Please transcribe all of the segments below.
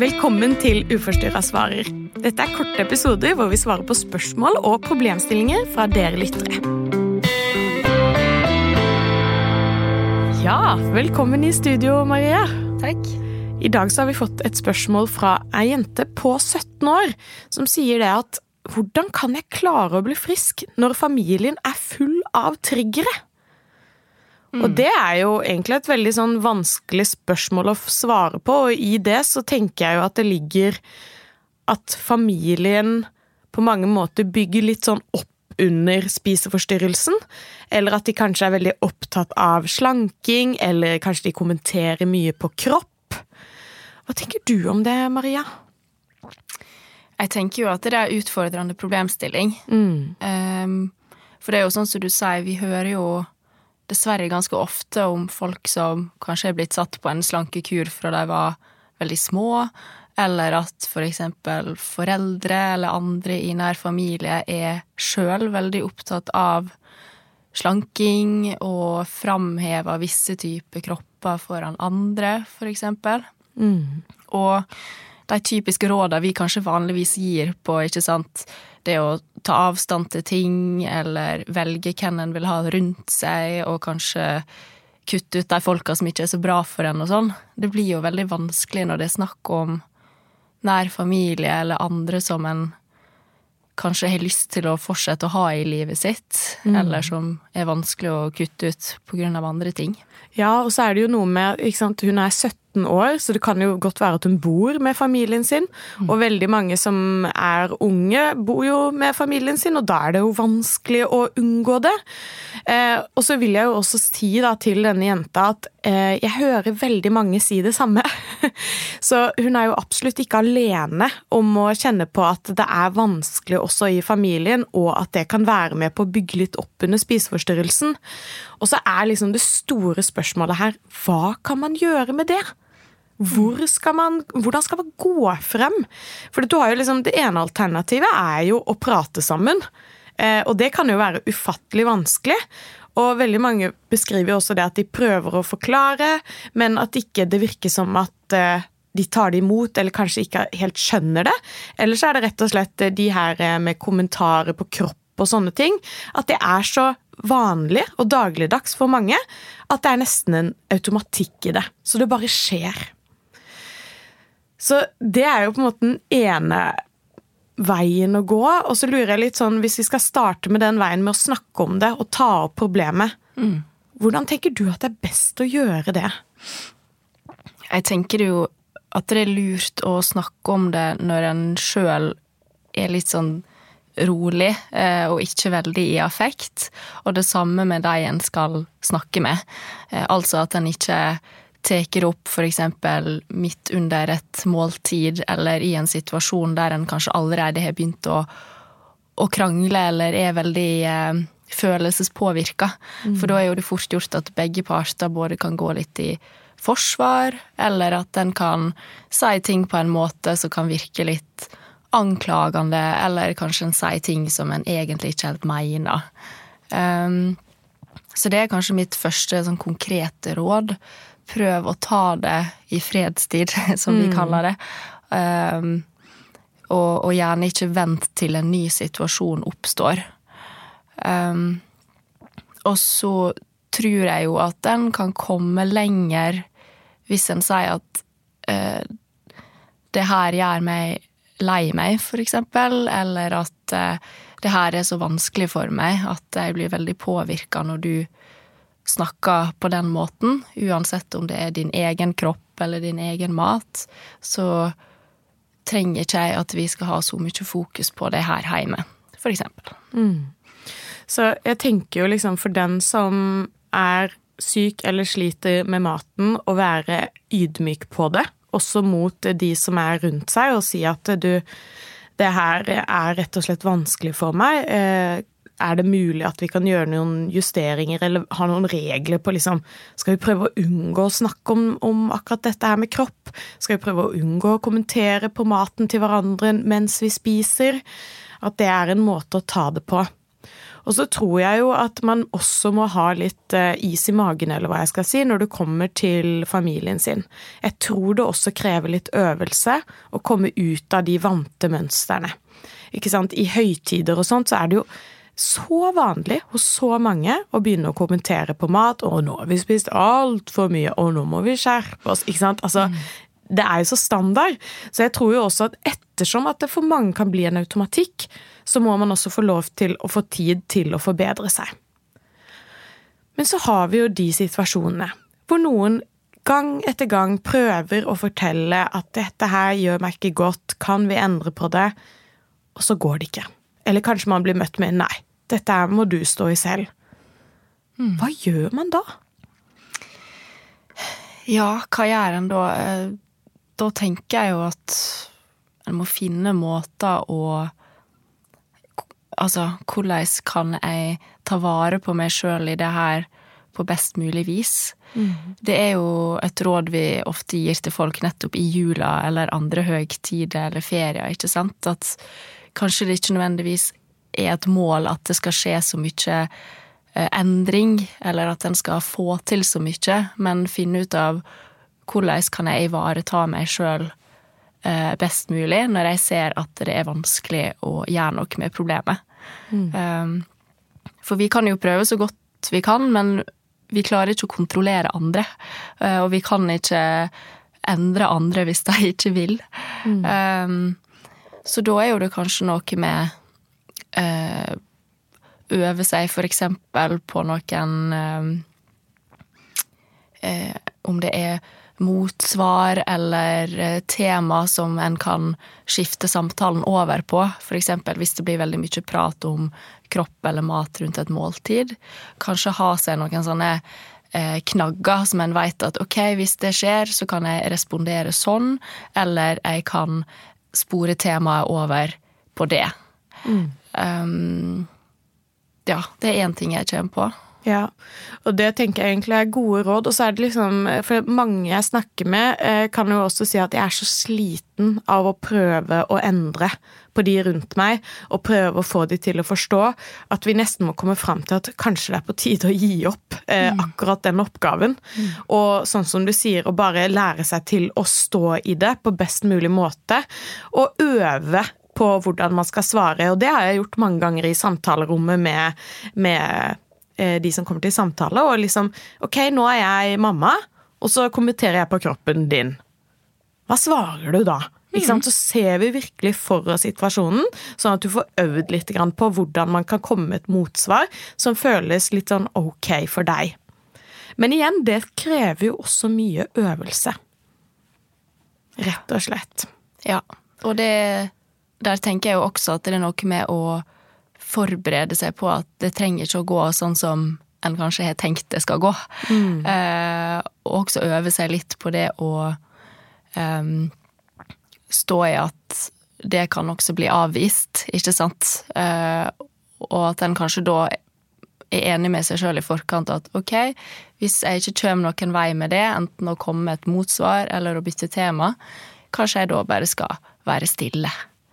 Velkommen til Uforstyrra svarer. Dette er korte episoder hvor vi svarer på spørsmål og problemstillinger fra dere lyttere. Ja, velkommen i studio, Maria. Takk. I dag så har vi fått et spørsmål fra ei jente på 17 år som sier det at hvordan kan jeg klare å bli frisk når familien er full av triggere? Mm. Og det er jo egentlig et veldig sånn vanskelig spørsmål å svare på, og i det så tenker jeg jo at det ligger at familien på mange måter bygger litt sånn opp under spiseforstyrrelsen, eller at de kanskje er veldig opptatt av slanking, eller kanskje de kommenterer mye på kropp. Hva tenker du om det, Maria? Jeg tenker jo at det er utfordrende problemstilling. Mm. Um, for det er jo sånn som du sier, vi hører jo dessverre ganske ofte om folk som kanskje er blitt satt på en slankekur fra de var veldig små, eller at for eksempel foreldre eller andre i nær familie er sjøl veldig opptatt av slanking og framhever visse typer kropper foran andre, for eksempel. Mm. Og de typiske rådene vi kanskje vanligvis gir på, ikke sant, det å ta avstand til ting, eller velge hvem en vil ha rundt seg, og kanskje kutte ut de folka som ikke er så bra for en og sånn, det blir jo veldig vanskelig når det er snakk om nær familie eller andre som en kanskje har lyst til å fortsette å ha i livet sitt, mm. eller som er vanskelig å kutte ut av andre ting. Ja, og så er det jo noe med ikke sant, Hun er 17 17 år, så det kan jo godt være at hun bor med familien sin. Mm. Og veldig mange som er unge, bor jo med familien sin, og da er det jo vanskelig å unngå det. Eh, og så vil jeg jo også si da til denne jenta at eh, jeg hører veldig mange si det samme. så hun er jo absolutt ikke alene om å kjenne på at det er vanskelig også i familien, og at det kan være med på å bygge litt opp under spiseforstyrrelsen. Og så er liksom det store spørsmålet her hva kan man gjøre med det? Hvor skal man, hvordan skal man gå frem? For du har jo liksom, Det ene alternativet er jo å prate sammen. Eh, og det kan jo være ufattelig vanskelig. Og veldig mange beskriver jo også det at de prøver å forklare, men at ikke det virker som at eh, de tar det imot, eller kanskje ikke helt skjønner det. Eller så er det rett og slett de her eh, med kommentarer på kropp og sånne ting. At det er så vanlig og dagligdags for mange at det er nesten en automatikk i det. Så det bare skjer. Så det er jo på en måte den ene veien å gå. Og så lurer jeg litt sånn, hvis vi skal starte med den veien med å snakke om det og ta opp problemet, mm. hvordan tenker du at det er best å gjøre det? Jeg tenker jo at det er lurt å snakke om det når en sjøl er litt sånn rolig eh, og ikke veldig i affekt. Og det samme med de en skal snakke med. Eh, altså at en ikke tar opp f.eks. midt under et måltid, eller i en situasjon der en kanskje allerede har begynt å, å krangle, eller er veldig eh, følelsespåvirka. Mm. For da er jo det fort gjort at begge parter både kan gå litt i forsvar, eller at en kan si ting på en måte som kan virke litt anklagende, eller kanskje en sier ting som en egentlig ikke helt mener. Um, så det er kanskje mitt første sånn konkrete råd prøv å ta det i fredstid, som vi mm. kaller det. Um, og, og, gjerne ikke vent til en ny situasjon oppstår. Um, og så tror jeg jo at den kan komme lenger hvis en sier at uh, det her gjør meg lei meg, for eksempel, eller at uh, det her er så vanskelig for meg at jeg blir veldig påvirka når du snakker på den måten, uansett om det er din egen kropp eller din egen mat, så trenger ikke jeg at vi skal ha så mye fokus på det her hjemme, for eksempel. Mm. Så jeg tenker jo liksom for den som er syk eller sliter med maten, å være ydmyk på det, også mot de som er rundt seg, og si at du det her er rett og slett vanskelig for meg. Er det mulig at vi kan gjøre noen justeringer eller ha noen regler på liksom Skal vi prøve å unngå å snakke om, om, akkurat dette her med kropp? Skal vi prøve å unngå å kommentere på maten til hverandre mens vi spiser? At det er en måte å ta det på. Og så tror jeg jo at man også må ha litt eh, is i magen, eller hva jeg skal si, når du kommer til familien sin. Jeg tror det også krever litt øvelse å komme ut av de vante mønstrene. Ikke sant? I høytider og sånt så er det jo så vanlig hos så mange å begynne å kommentere på mat. 'Å, nå har vi spist altfor mye. Å, nå må vi skjerpe oss.' Ikke sant? Altså, mm. Det er jo så standard. Så jeg tror jo også at ettersom at det for mange kan bli en automatikk, så må man også få lov til å få tid til å forbedre seg. Men så har vi jo de situasjonene hvor noen gang etter gang prøver å fortelle at 'dette her gjør meg ikke godt, kan vi endre på det?' Og så går det ikke. Eller kanskje man blir møtt med 'nei, dette må du stå i selv'. Hmm. Hva gjør man da? Ja, hva gjør en da? Eh, da tenker jeg jo at en må finne måter å Altså, hvordan kan jeg ta vare på meg sjøl i det her på best mulig vis? Mm. Det er jo et råd vi ofte gir til folk nettopp i jula eller andre høgtider eller ferier, ikke sant? At kanskje det ikke nødvendigvis er et mål at det skal skje så mye eh, endring, eller at en skal få til så mye, men finne ut av hvordan kan jeg ivareta meg sjøl eh, best mulig når jeg ser at det er vanskelig å gjøre noe med problemet. Mm. Um, for vi kan jo prøve så godt vi kan, men vi klarer ikke å kontrollere andre. Uh, og vi kan ikke endre andre hvis de ikke vil. Mm. Um, så da er jo det kanskje noe med uh, Øve seg eksempel på noen eh, Om det er motsvar eller eh, tema som en kan skifte samtalen over på. F.eks. hvis det blir veldig mye prat om kropp eller mat rundt et måltid. Kanskje ha seg noen sånne eh, knagger som en vet at ok, hvis det skjer, så kan jeg respondere sånn, eller jeg kan spore temaet over på det. Mm. Um, ja, det er én ting jeg kommer på. Ja, og det tenker jeg egentlig er gode råd. Og så er det liksom For mange jeg snakker med, eh, kan jo også si at jeg er så sliten av å prøve å endre på de rundt meg, og prøve å få de til å forstå at vi nesten må komme fram til at kanskje det er på tide å gi opp eh, mm. akkurat den oppgaven. Mm. Og sånn som du sier, å bare lære seg til å stå i det på best mulig måte, og øve på hvordan man skal svare. Og det har jeg gjort mange ganger i samtalerommet med, med Eh, de som kommer til samtale, og liksom Ok, nå er jeg mamma, og så kommenterer jeg på kroppen din. Hva svarer du da? Mm. Så ser vi virkelig for oss situasjonen, sånn at du får øvd litt på hvordan man kan komme med et motsvar som føles litt sånn ok for deg. Men igjen, det krever jo også mye øvelse. Rett og slett. Ja, og det Der tenker jeg jo også at det er noe med å forberede seg på at det trenger ikke å gå sånn som en kanskje har tenkt det skal gå. Mm. Eh, og også øve seg litt på det å eh, stå i at det kan også bli avvist, ikke sant? Eh, og at en kanskje da er enig med seg sjøl i forkant at ok, hvis jeg ikke kommer noen vei med det, enten å komme med et motsvar eller å bytte tema, kanskje jeg da bare skal være stille.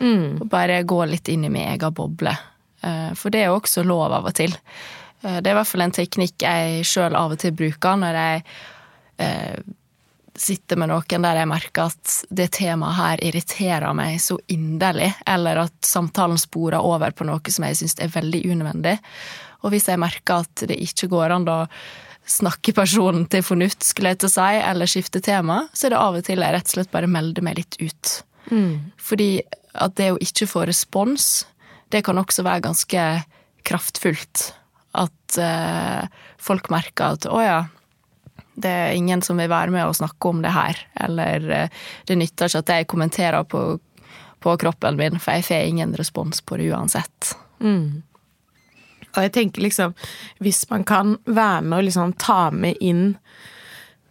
Mm. Og bare gå litt inn i min egen boble. Eh, for det er jo også lov av og til. Eh, det er i hvert fall en teknikk jeg sjøl av og til bruker når jeg eh, sitter med noen der jeg merker at det temaet her irriterer meg så inderlig, eller at samtalen sporer over på noe som jeg syns er veldig unødvendig. Og hvis jeg merker at det ikke går an å snakke personen til fornuft, skulle jeg til å si, eller skifte tema, så er det av og til jeg rett og slett bare melder meg litt ut. Mm. Fordi at det å ikke få respons det kan også være ganske kraftfullt. At eh, folk merker at å ja, det er ingen som vil være med og snakke om det her. Eller eh, det nytter ikke at jeg kommenterer på, på, kroppen min, for jeg får ingen respons på det uansett. Mm. Og jeg tenker liksom, hvis man kan være med og liksom ta med inn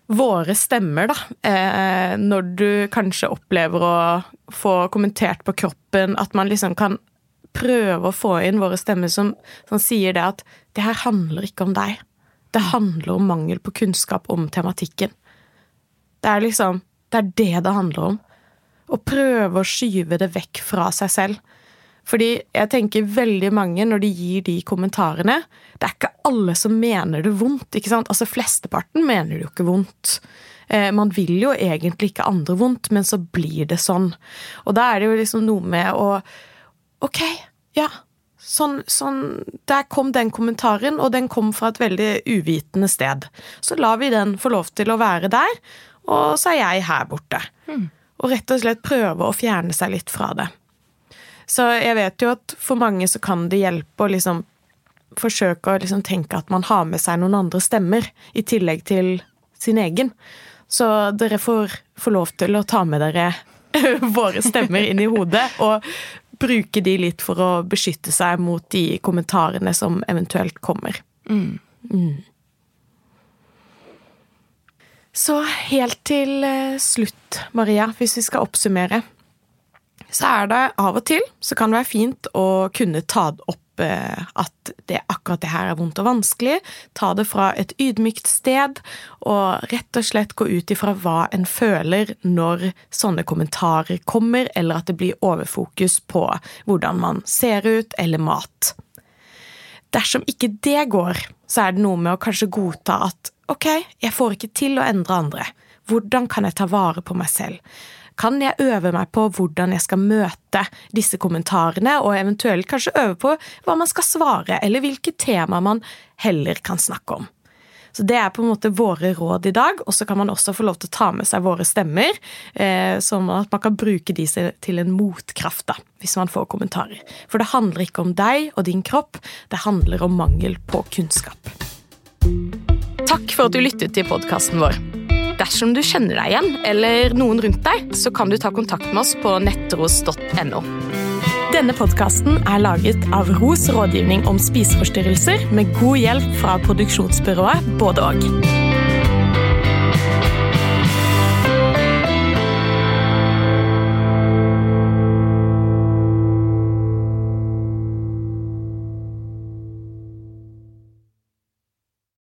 våre stemmer, da. Eh, når du kanskje opplever å få kommentert på kroppen, at man liksom kan prøve å få inn våre stemmer som, som sier det at det her handler ikke om deg. Det handler om mangel på kunnskap om tematikken. Det er liksom Det er det det handler om. Å prøve å skyve det vekk fra seg selv. Fordi jeg tenker veldig mange, når de gir de kommentarene Det er ikke alle som mener det vondt. ikke sant? Altså Flesteparten mener det jo ikke vondt. Eh, man vil jo egentlig ikke andre vondt, men så blir det sånn. Og da er det jo liksom noe med å Ok, ja. Sånn, sånn, Der kom den kommentaren, og den kom fra et veldig uvitende sted. Så lar vi den få lov til å være der, og så er jeg her borte. Mm. Og rett og slett prøve å fjerne seg litt fra det. Så jeg vet jo at for mange så kan det hjelpe å liksom forsøke å liksom tenke at man har med seg noen andre stemmer, i tillegg til sin egen. Så dere får får lov til å ta med dere våre stemmer inn i hodet, og bruke de litt for å beskytte seg mot de kommentarene som eventuelt kommer. Mm. Mm. Så helt til eh, slutt, Maria, hvis vi skal oppsummere så er det av og til så kan det være fint å kunne ta det opp eh, at det, akkurat det her er vondt og vanskelig. Ta det fra et ydmykt sted, og rett og slett gå ut ifra hva en føler når sånne kommentarer kommer, eller at det blir overfokus på hvordan man ser ut, eller mat. Dersom ikke det går, så er det noe med å kanskje godta at ok, jeg får ikke til å endre andre. Hvordan kan jeg ta vare på meg selv? Kan jeg øve meg på hvordan jeg skal møte disse kommentarene, og eventuelt kanskje øve på hva man skal svare, eller hvilke tema man heller kan snakke om. Så Det er på en måte våre råd i dag, og så kan man også få lov til å ta med seg våre stemmer, eh, sånn at man kan bruke de til en motkraft da, hvis man får kommentarer. For det handler ikke om deg og din kropp, det handler om mangel på kunnskap. Takk for at du lyttet til podkasten vår. Dersom du kjenner deg igjen, eller noen rundt deg, så kan du ta kontakt med oss på nettros.no. Denne podkasten er laget av Ros rådgivning om spiseforstyrrelser, med god hjelp fra produksjonsbyrået Både og.